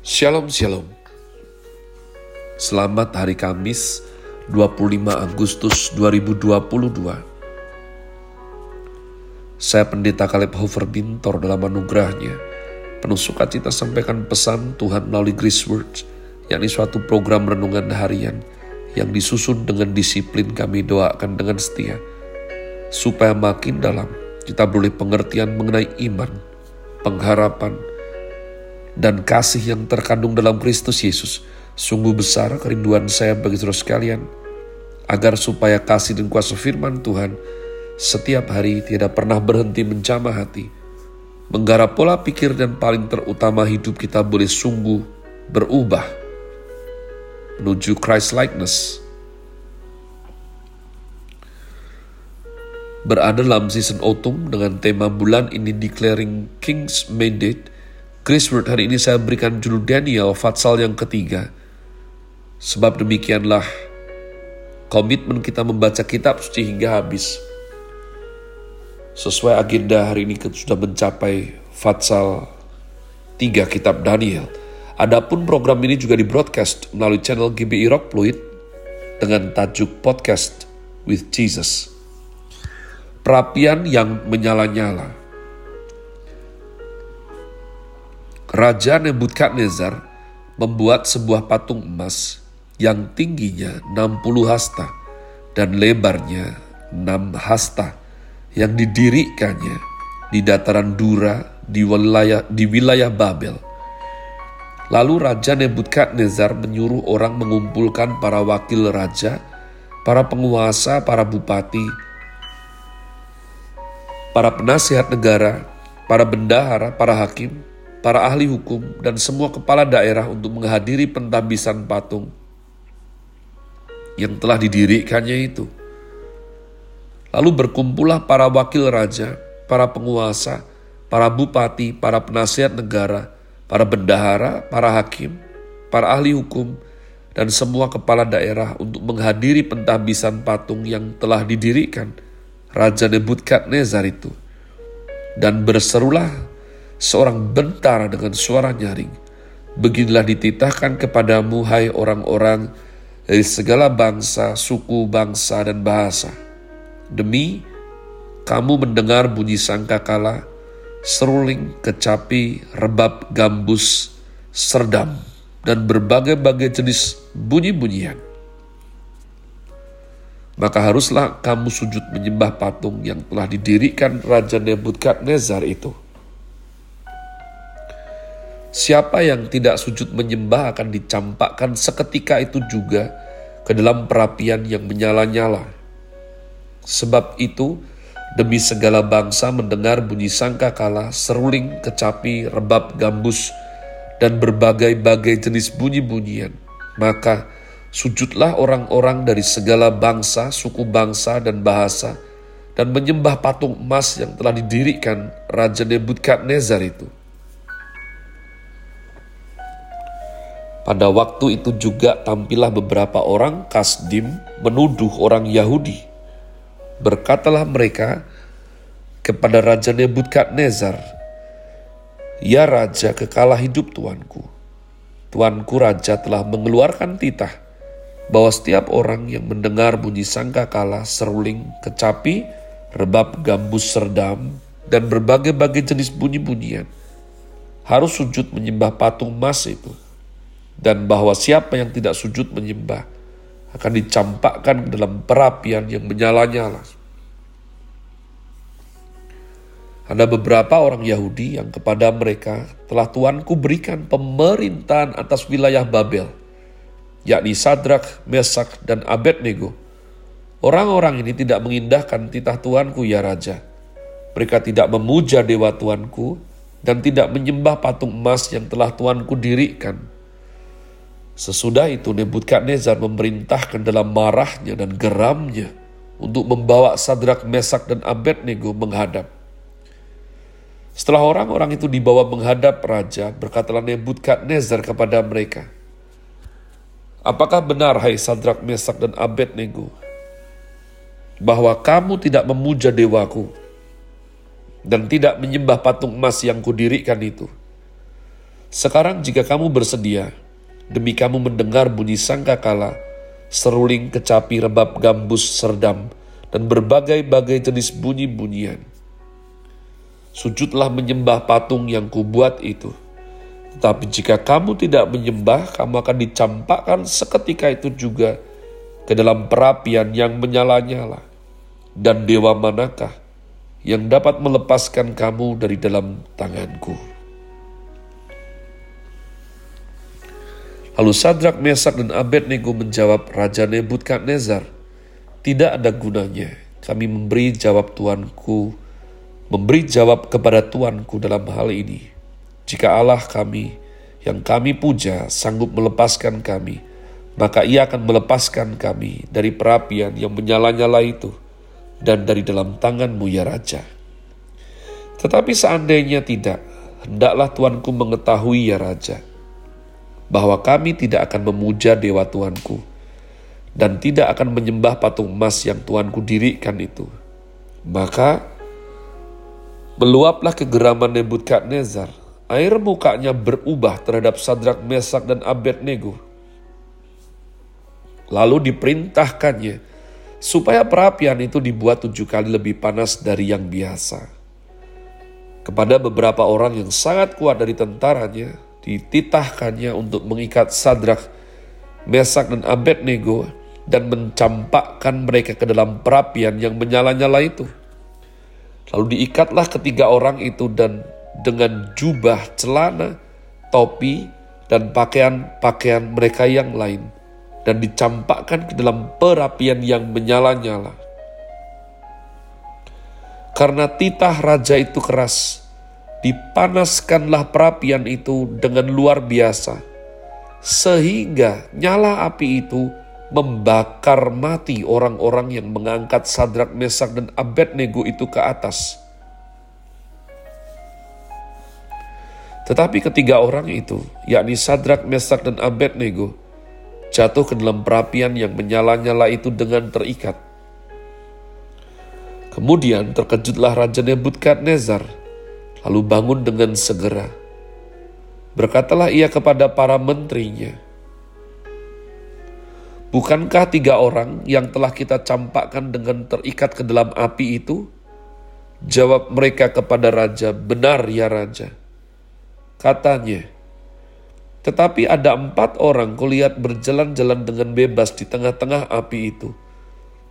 Shalom Shalom. Selamat hari Kamis 25 Agustus 2022 Saya Pendeta Kaleb Hofer Bintor dalam anugerahnya. Penuh sukacita sampaikan pesan Tuhan melalui Grace Words yakni suatu program renungan harian yang disusun dengan disiplin kami doakan dengan setia supaya makin dalam kita boleh pengertian mengenai iman, pengharapan, dan kasih yang terkandung dalam Kristus Yesus. Sungguh besar kerinduan saya bagi saudara sekalian, agar supaya kasih dan kuasa firman Tuhan setiap hari tidak pernah berhenti menjamah hati, menggarap pola pikir dan paling terutama hidup kita boleh sungguh berubah menuju Christ likeness. Berada dalam season autumn dengan tema bulan ini declaring King's Mandate, Chris Word hari ini saya berikan judul Daniel Fatsal yang ketiga. Sebab demikianlah komitmen kita membaca kitab suci hingga habis. Sesuai agenda hari ini kita sudah mencapai Fatsal 3 kitab Daniel. Adapun program ini juga di broadcast melalui channel GBI Rock Fluid dengan tajuk Podcast with Jesus. Perapian yang menyala-nyala. Raja Nebukadnezar membuat sebuah patung emas yang tingginya 60 hasta dan lebarnya 6 hasta yang didirikannya di dataran Dura di wilayah, di wilayah Babel. Lalu Raja Nebukadnezar menyuruh orang mengumpulkan para wakil raja, para penguasa, para bupati, para penasihat negara, para bendahara, para hakim, para ahli hukum, dan semua kepala daerah untuk menghadiri pentabisan patung yang telah didirikannya itu. Lalu berkumpullah para wakil raja, para penguasa, para bupati, para penasihat negara, para bendahara, para hakim, para ahli hukum, dan semua kepala daerah untuk menghadiri pentahbisan patung yang telah didirikan Raja Nebukadnezar itu. Dan berserulah seorang bentara dengan suara nyaring, Beginilah dititahkan kepadamu hai orang-orang dari segala bangsa, suku, bangsa, dan bahasa. Demi kamu mendengar bunyi sangkakala, seruling, kecapi, rebab, gambus, serdam, dan berbagai-bagai jenis bunyi-bunyian. Maka haruslah kamu sujud menyembah patung yang telah didirikan Raja Nebukadnezar itu. Siapa yang tidak sujud menyembah akan dicampakkan seketika itu juga ke dalam perapian yang menyala-nyala. Sebab itu, Demi segala bangsa mendengar bunyi sangkakala, seruling, kecapi, rebab, gambus, dan berbagai-bagai jenis bunyi-bunyian. Maka sujudlah orang-orang dari segala bangsa, suku bangsa, dan bahasa, dan menyembah patung emas yang telah didirikan Raja Nebukadnezar itu. Pada waktu itu juga tampillah beberapa orang Kasdim menuduh orang Yahudi Berkatalah mereka kepada Raja Nebukadnezar, Ya Raja kekala hidup Tuanku. Tuanku Raja telah mengeluarkan titah bahwa setiap orang yang mendengar bunyi sangkakala, seruling, kecapi, rebab gambus serdam, dan berbagai-bagai jenis bunyi-bunyian harus sujud menyembah patung emas itu. Dan bahwa siapa yang tidak sujud menyembah akan dicampakkan dalam perapian yang menyala-nyala. Ada beberapa orang Yahudi yang kepada mereka telah Tuanku berikan pemerintahan atas wilayah Babel, yakni Sadrak, Mesak, dan Abednego. Orang-orang ini tidak mengindahkan titah Tuanku ya Raja. Mereka tidak memuja dewa Tuanku dan tidak menyembah patung emas yang telah Tuanku dirikan Sesudah itu Nebukadnezar memerintahkan dalam marahnya dan geramnya untuk membawa Sadrak, Mesak, dan Abednego menghadap. Setelah orang-orang itu dibawa menghadap raja, berkatalah Nebukadnezar kepada mereka, Apakah benar hai Sadrak, Mesak, dan Abednego, bahwa kamu tidak memuja dewaku dan tidak menyembah patung emas yang kudirikan itu? Sekarang jika kamu bersedia, demi kamu mendengar bunyi sangkakala, seruling kecapi rebab gambus serdam, dan berbagai-bagai jenis bunyi-bunyian. Sujudlah menyembah patung yang kubuat itu. Tetapi jika kamu tidak menyembah, kamu akan dicampakkan seketika itu juga ke dalam perapian yang menyala-nyala. Dan dewa manakah yang dapat melepaskan kamu dari dalam tanganku? Lalu Sadrak, Mesak, dan Abednego menjawab Raja Nebukadnezar, tidak ada gunanya kami memberi jawab Tuanku memberi jawab kepada Tuanku dalam hal ini. Jika Allah kami yang kami puja sanggup melepaskan kami, maka ia akan melepaskan kami dari perapian yang menyala-nyala itu dan dari dalam tanganmu ya Raja. Tetapi seandainya tidak, hendaklah Tuanku mengetahui ya Raja, bahwa kami tidak akan memuja Dewa Tuanku, dan tidak akan menyembah patung emas yang Tuanku dirikan itu. Maka Meluaplah kegeraman Nebukadnezar. Air mukanya berubah terhadap Sadrak, Mesak, dan Abednego. Lalu diperintahkannya supaya perapian itu dibuat tujuh kali lebih panas dari yang biasa. Kepada beberapa orang yang sangat kuat dari tentaranya, dititahkannya untuk mengikat Sadrak, Mesak, dan Abednego dan mencampakkan mereka ke dalam perapian yang menyala-nyala itu. Lalu diikatlah ketiga orang itu dan dengan jubah, celana, topi, dan pakaian-pakaian mereka yang lain, dan dicampakkan ke dalam perapian yang menyala-nyala. Karena titah raja itu keras, dipanaskanlah perapian itu dengan luar biasa, sehingga nyala api itu membakar mati orang-orang yang mengangkat Sadrak, Mesak, dan Abednego itu ke atas. Tetapi ketiga orang itu, yakni Sadrak, Mesak, dan Abednego, jatuh ke dalam perapian yang menyala-nyala itu dengan terikat. Kemudian terkejutlah Raja Nebukadnezar, lalu bangun dengan segera. Berkatalah ia kepada para menterinya, Bukankah tiga orang yang telah kita campakkan dengan terikat ke dalam api itu? Jawab mereka kepada raja, benar ya raja. Katanya, tetapi ada empat orang kulihat berjalan-jalan dengan bebas di tengah-tengah api itu.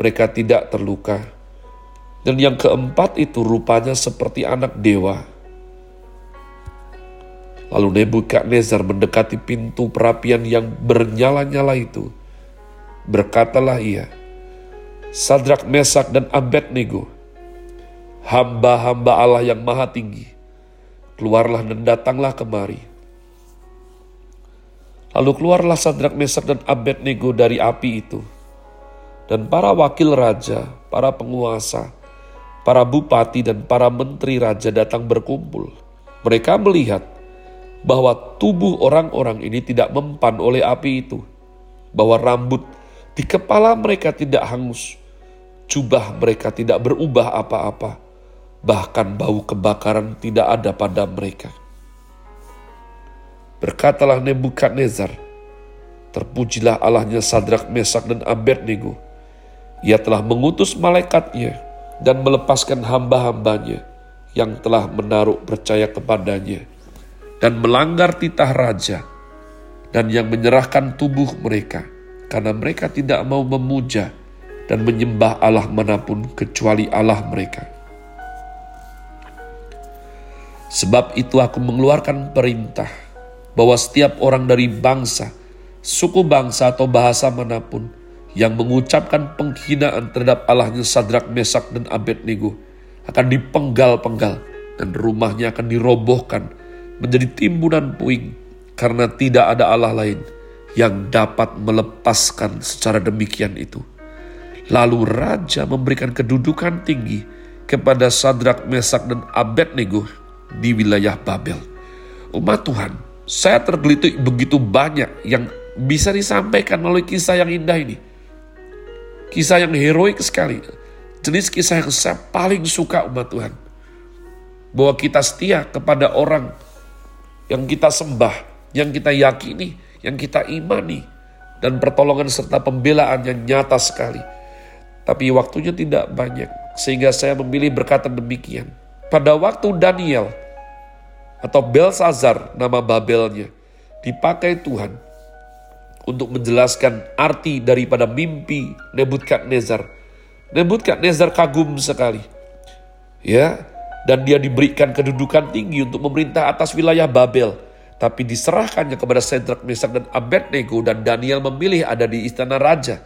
Mereka tidak terluka. Dan yang keempat itu rupanya seperti anak dewa. Lalu Nebukadnezar mendekati pintu perapian yang bernyala-nyala itu Berkatalah ia, Sadrak, Mesak, dan Abednego, hamba-hamba Allah yang maha tinggi, keluarlah dan datanglah kemari. Lalu keluarlah Sadrak, Mesak, dan Abednego dari api itu. Dan para wakil raja, para penguasa, para bupati, dan para menteri raja datang berkumpul. Mereka melihat bahwa tubuh orang-orang ini tidak mempan oleh api itu, bahwa rambut di kepala mereka tidak hangus, jubah mereka tidak berubah apa-apa, bahkan bau kebakaran tidak ada pada mereka. Berkatalah Nebukadnezar, terpujilah Allahnya Sadrak, Mesak, dan Abednego. Ia telah mengutus malaikatnya dan melepaskan hamba-hambanya yang telah menaruh percaya kepadanya dan melanggar titah raja dan yang menyerahkan tubuh mereka karena mereka tidak mau memuja dan menyembah Allah mana pun kecuali Allah mereka. Sebab itu aku mengeluarkan perintah bahwa setiap orang dari bangsa, suku bangsa atau bahasa mana pun yang mengucapkan penghinaan terhadap Allahnya Sadrak, Mesak, dan Abednego akan dipenggal-penggal dan rumahnya akan dirobohkan menjadi timbunan puing karena tidak ada Allah lain yang dapat melepaskan secara demikian itu. Lalu raja memberikan kedudukan tinggi kepada Sadrak, Mesak, dan Abednego di wilayah Babel. Umat Tuhan, saya tergelitik begitu banyak yang bisa disampaikan melalui kisah yang indah ini. Kisah yang heroik sekali. Jenis kisah yang saya paling suka umat Tuhan. Bahwa kita setia kepada orang yang kita sembah, yang kita yakini, yang kita imani, dan pertolongan serta pembelaan yang nyata sekali. Tapi waktunya tidak banyak, sehingga saya memilih berkata demikian. Pada waktu Daniel atau Belsazar nama Babelnya dipakai Tuhan untuk menjelaskan arti daripada mimpi Nebukadnezar. Nebukadnezar kagum sekali. Ya, dan dia diberikan kedudukan tinggi untuk memerintah atas wilayah Babel. Tapi diserahkannya kepada Sedrak, Mesak, dan Abednego dan Daniel memilih ada di istana raja.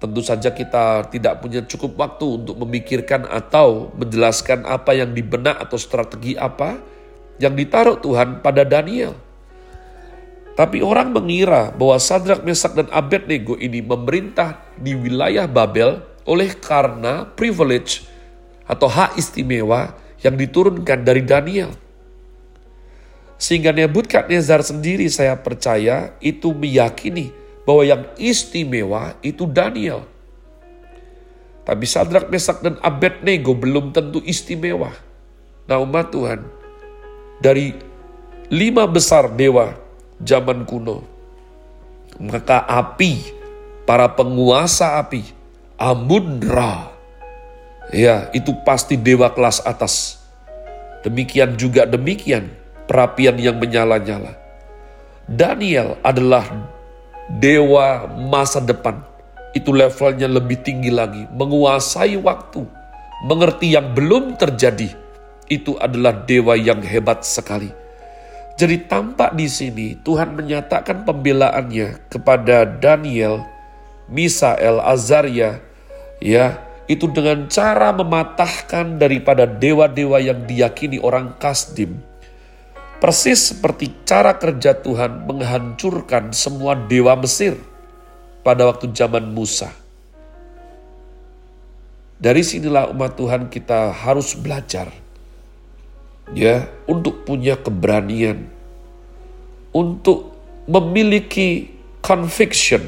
Tentu saja kita tidak punya cukup waktu untuk memikirkan atau menjelaskan apa yang dibenak atau strategi apa yang ditaruh Tuhan pada Daniel. Tapi orang mengira bahwa Sadrak, Mesak, dan Abednego ini memerintah di wilayah Babel oleh karena privilege atau hak istimewa yang diturunkan dari Daniel. Sehingga Nebukadnezar sendiri saya percaya itu meyakini bahwa yang istimewa itu Daniel. Tapi Sadrak, Mesak, dan Abednego belum tentu istimewa. Nah umat Tuhan, dari lima besar dewa zaman kuno, maka api, para penguasa api, Amun-Ra, Ya, itu pasti dewa kelas atas. Demikian juga demikian perapian yang menyala-nyala. Daniel adalah dewa masa depan. Itu levelnya lebih tinggi lagi, menguasai waktu, mengerti yang belum terjadi. Itu adalah dewa yang hebat sekali. Jadi tampak di sini Tuhan menyatakan pembelaannya kepada Daniel, Misael, Azaria, ya itu dengan cara mematahkan daripada dewa-dewa yang diyakini orang Kasdim. Persis seperti cara kerja Tuhan menghancurkan semua dewa Mesir pada waktu zaman Musa. Dari sinilah umat Tuhan kita harus belajar ya untuk punya keberanian untuk memiliki conviction,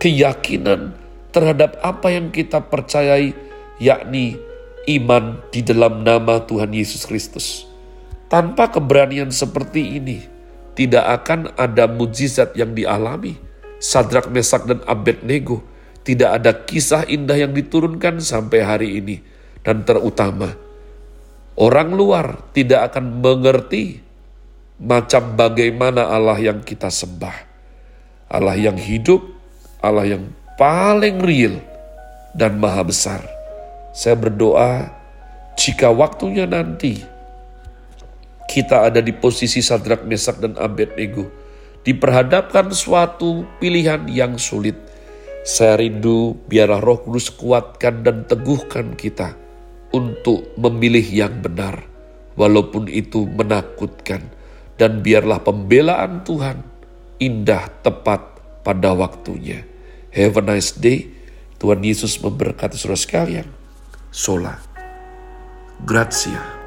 keyakinan terhadap apa yang kita percayai, yakni iman di dalam nama Tuhan Yesus Kristus. Tanpa keberanian seperti ini, tidak akan ada mujizat yang dialami. Sadrak, Mesak, dan Abednego tidak ada kisah indah yang diturunkan sampai hari ini. Dan terutama, orang luar tidak akan mengerti macam bagaimana Allah yang kita sembah. Allah yang hidup, Allah yang paling real dan maha besar. Saya berdoa jika waktunya nanti kita ada di posisi Sadrak, Mesak, dan Abednego, diperhadapkan suatu pilihan yang sulit. Saya rindu biarlah roh kudus kuatkan dan teguhkan kita untuk memilih yang benar, walaupun itu menakutkan. Dan biarlah pembelaan Tuhan indah tepat pada waktunya. Have a nice day. Tuhan Yesus memberkati saudara sekalian. Sola. Grazie.